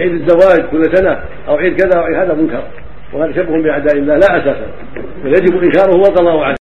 عيد الزواج كل سنة أو عيد كذا أو عيد هذا منكر. وهذا شبه بأعداء الله لا أساس له. بل يجب إنكاره والقضاء عليه.